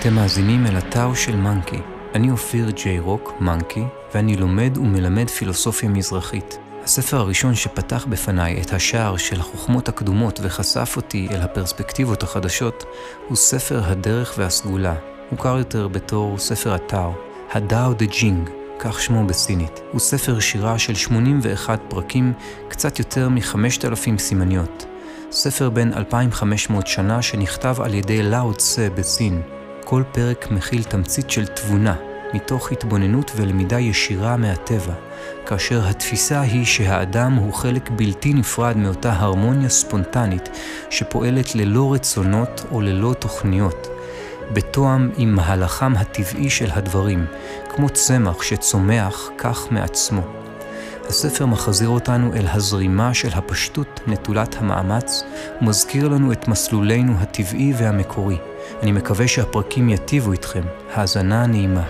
אתם מאזינים אל הטאו של מאנקי. אני אופיר ג'יי רוק, מאנקי, ואני לומד ומלמד פילוסופיה מזרחית. הספר הראשון שפתח בפניי את השער של החוכמות הקדומות וחשף אותי אל הפרספקטיבות החדשות, הוא ספר הדרך והסגולה, מוכר יותר בתור ספר הטאו, הדאו דה ג'ינג, כך שמו בסינית. הוא ספר שירה של 81 פרקים, קצת יותר מ-5,000 סימניות. ספר בן 2,500 שנה שנכתב על ידי לאו צה בסין. כל פרק מכיל תמצית של תבונה, מתוך התבוננות ולמידה ישירה מהטבע, כאשר התפיסה היא שהאדם הוא חלק בלתי נפרד מאותה הרמוניה ספונטנית שפועלת ללא רצונות או ללא תוכניות, בתואם עם מהלכם הטבעי של הדברים, כמו צמח שצומח כך מעצמו. הספר מחזיר אותנו אל הזרימה של הפשטות נטולת המאמץ, ומזכיר לנו את מסלולנו הטבעי והמקורי. אני מקווה שהפרקים יטיבו איתכם. האזנה נעימה.